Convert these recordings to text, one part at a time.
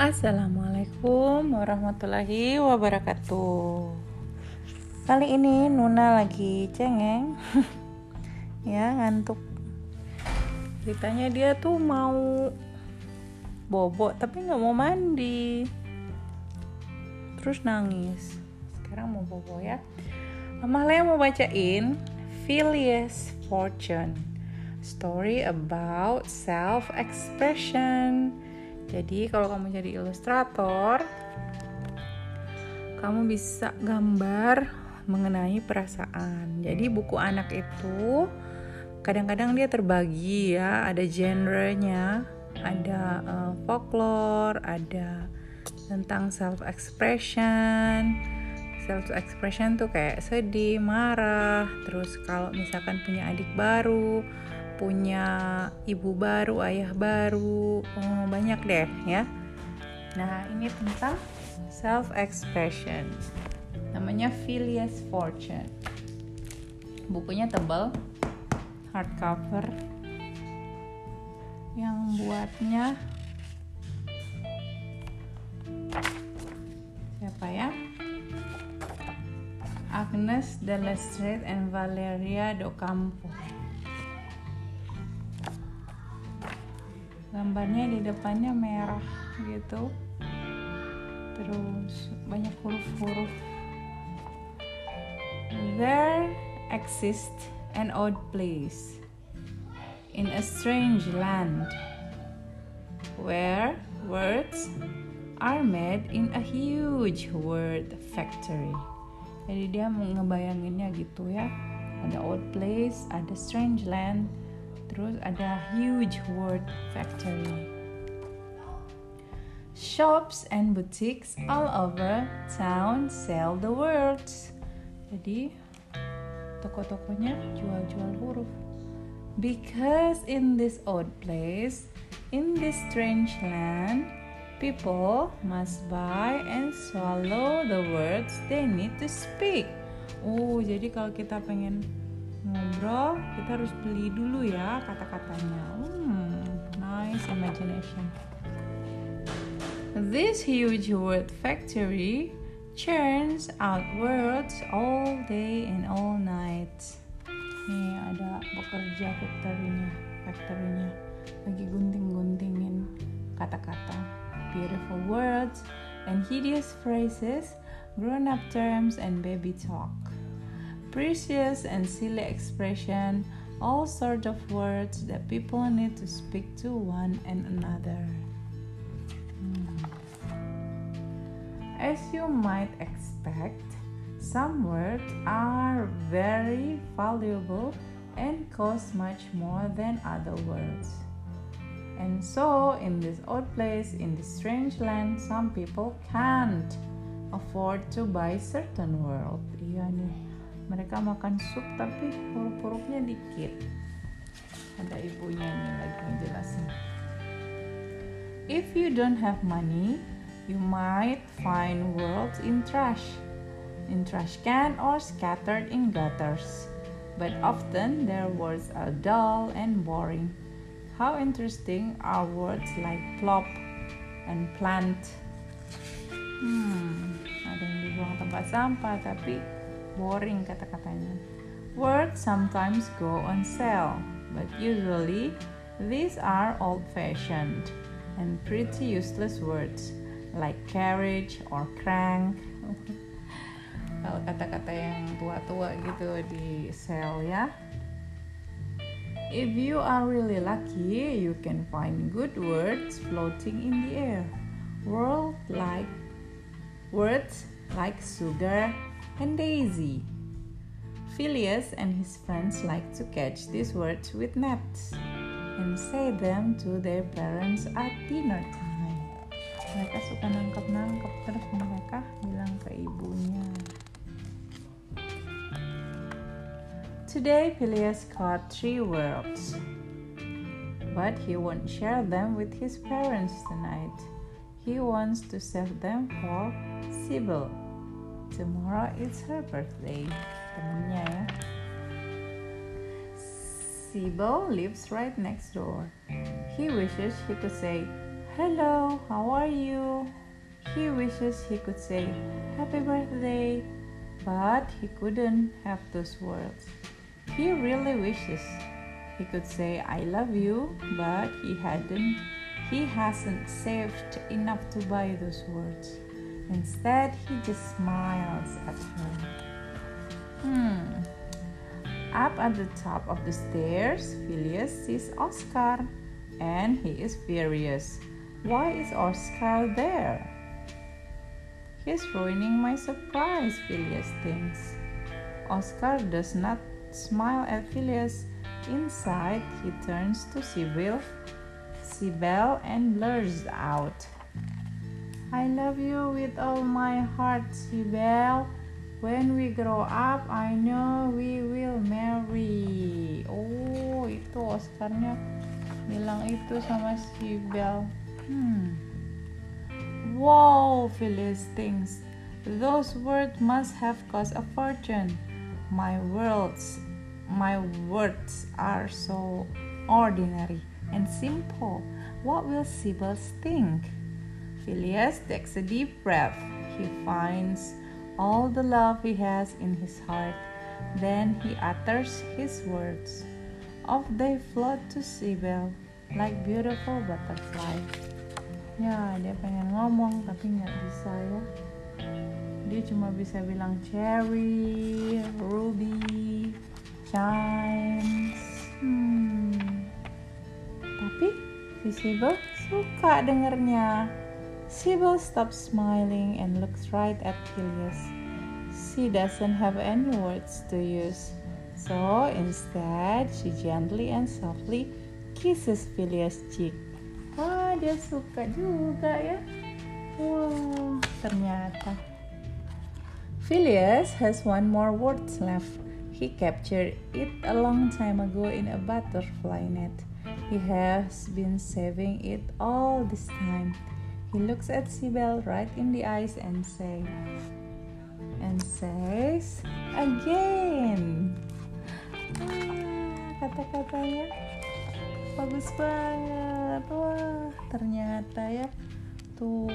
Assalamualaikum warahmatullahi wabarakatuh. Kali ini Nuna lagi cengeng, ya ngantuk. Ceritanya dia tuh mau bobo tapi nggak mau mandi, terus nangis. Sekarang mau bobo ya. Amalia mau bacain Phileas Fortune, story about self expression jadi kalau kamu jadi ilustrator, kamu bisa gambar mengenai perasaan. Jadi buku anak itu kadang-kadang dia terbagi ya, ada genrenya, ada uh, folklore, ada tentang self expression. Self expression tuh kayak sedih, marah, terus kalau misalkan punya adik baru, punya ibu baru, ayah baru, oh, banyak deh ya. Nah, ini tentang self expression. Namanya Phileas Fortune. Bukunya tebal, hardcover. Yang buatnya siapa ya? Agnes de Lestrade and Valeria do Campo. Gambarnya di depannya merah gitu. Terus banyak huruf-huruf. There exists an odd place in a strange land where words are made in a huge word factory. Jadi dia ngebayanginnya gitu ya. Ada odd place ada strange land Terus ada huge word factory. Shops and boutiques all over town sell the words. Jadi toko-tokonya jual-jual huruf. Because in this odd place, in this strange land, people must buy and swallow the words they need to speak. Oh, jadi kalau kita pengen ngobrol kita harus beli dulu ya kata-katanya. Hmm, nice imagination. This huge word factory churns out words all day and all night. Nih ada bekerja factorynya factorynya. Lagi gunting-guntingin kata-kata. Beautiful words and hideous phrases grown-up terms and baby talk precious and silly expression, all sorts of words that people need to speak to one and another. Hmm. As you might expect, some words are very valuable and cost much more than other words. And so, in this odd place, in this strange land, some people can't afford to buy certain words. Mereka makan sup tapi huruf-hurufnya dikit. Ada ibunya ini lagi ngejelasin. If you don't have money you might find words in trash. In trash can or scattered in gutters. But often their words are dull and boring. How interesting are words like plop and plant? Hmm ada yang dibuang tempat sampah tapi boring kata-katanya. Words sometimes go on sale, but usually these are old-fashioned and pretty useless words like carriage or crank. Kalau kata-kata yang tua-tua gitu di sale ya. If you are really lucky, you can find good words floating in the air. World like words like sugar, and Daisy. Phileas and his friends like to catch these words with nets and say them to their parents at dinner time. Mereka suka nangkap-nangkap terus mereka bilang ke ibunya. Today Phileas caught three words, but he won't share them with his parents tonight. He wants to save them for Sybil, Tomorrow is her birthday. Temennya ya. Lives right next door. He wishes he could say, Hello, how are you? He wishes he could say happy birthday, but he couldn't have those words. He really wishes he could say I love you, but he hadn't he hasn't saved enough to buy those words. Instead, he just smiles at her. Hmm. Up at the top of the stairs, Phileas sees Oscar and he is furious. Why is Oscar there? He's ruining my surprise, Phileas thinks. Oscar does not smile at Phileas. Inside, he turns to Sybil, Sybil and blurs out. I love you with all my heart, Sybil. When we grow up, I know we will marry. Oh, itu Oscarnya bilang itu sama Sybil. Hmm. Wow, thinks. Those words must have cost a fortune. My words, my words are so ordinary and simple. What will Sybil think? Phileas takes a deep breath. He finds all the love he has in his heart. Then he utters his words. Off they float to Sybil like beautiful butterflies. ya dia pengen ngomong tapi nggak bisa ya dia cuma bisa bilang cherry ruby chimes hmm. tapi visible suka dengernya Sybil stops smiling and looks right at Phileas. She doesn't have any words to use, so instead she gently and softly kisses Phileas' cheek. wah dia suka juga ya. Wow ternyata. Phileas has one more word left. He captured it a long time ago in a butterfly net. He has been saving it all this time he looks at Sibel right in the eyes and say and says again. Ah, kata-katanya. Bagus banget. Wah ternyata ya. Tuh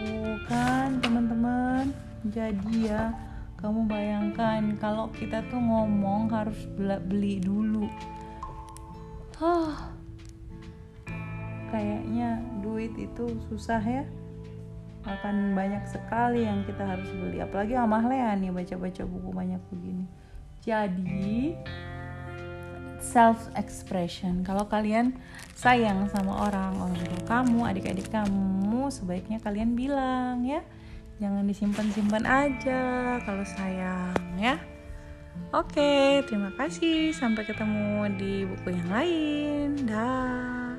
kan teman-teman. Jadi ya kamu bayangkan kalau kita tuh ngomong harus beli dulu. Hah, kayaknya duit itu susah ya akan banyak sekali yang kita harus beli apalagi Amahlean nih baca-baca buku banyak begini jadi self expression. Kalau kalian sayang sama orang, orang tua kamu, adik-adik kamu, sebaiknya kalian bilang ya. Jangan disimpan-simpan aja kalau sayang ya. Oke, terima kasih. Sampai ketemu di buku yang lain. Dah.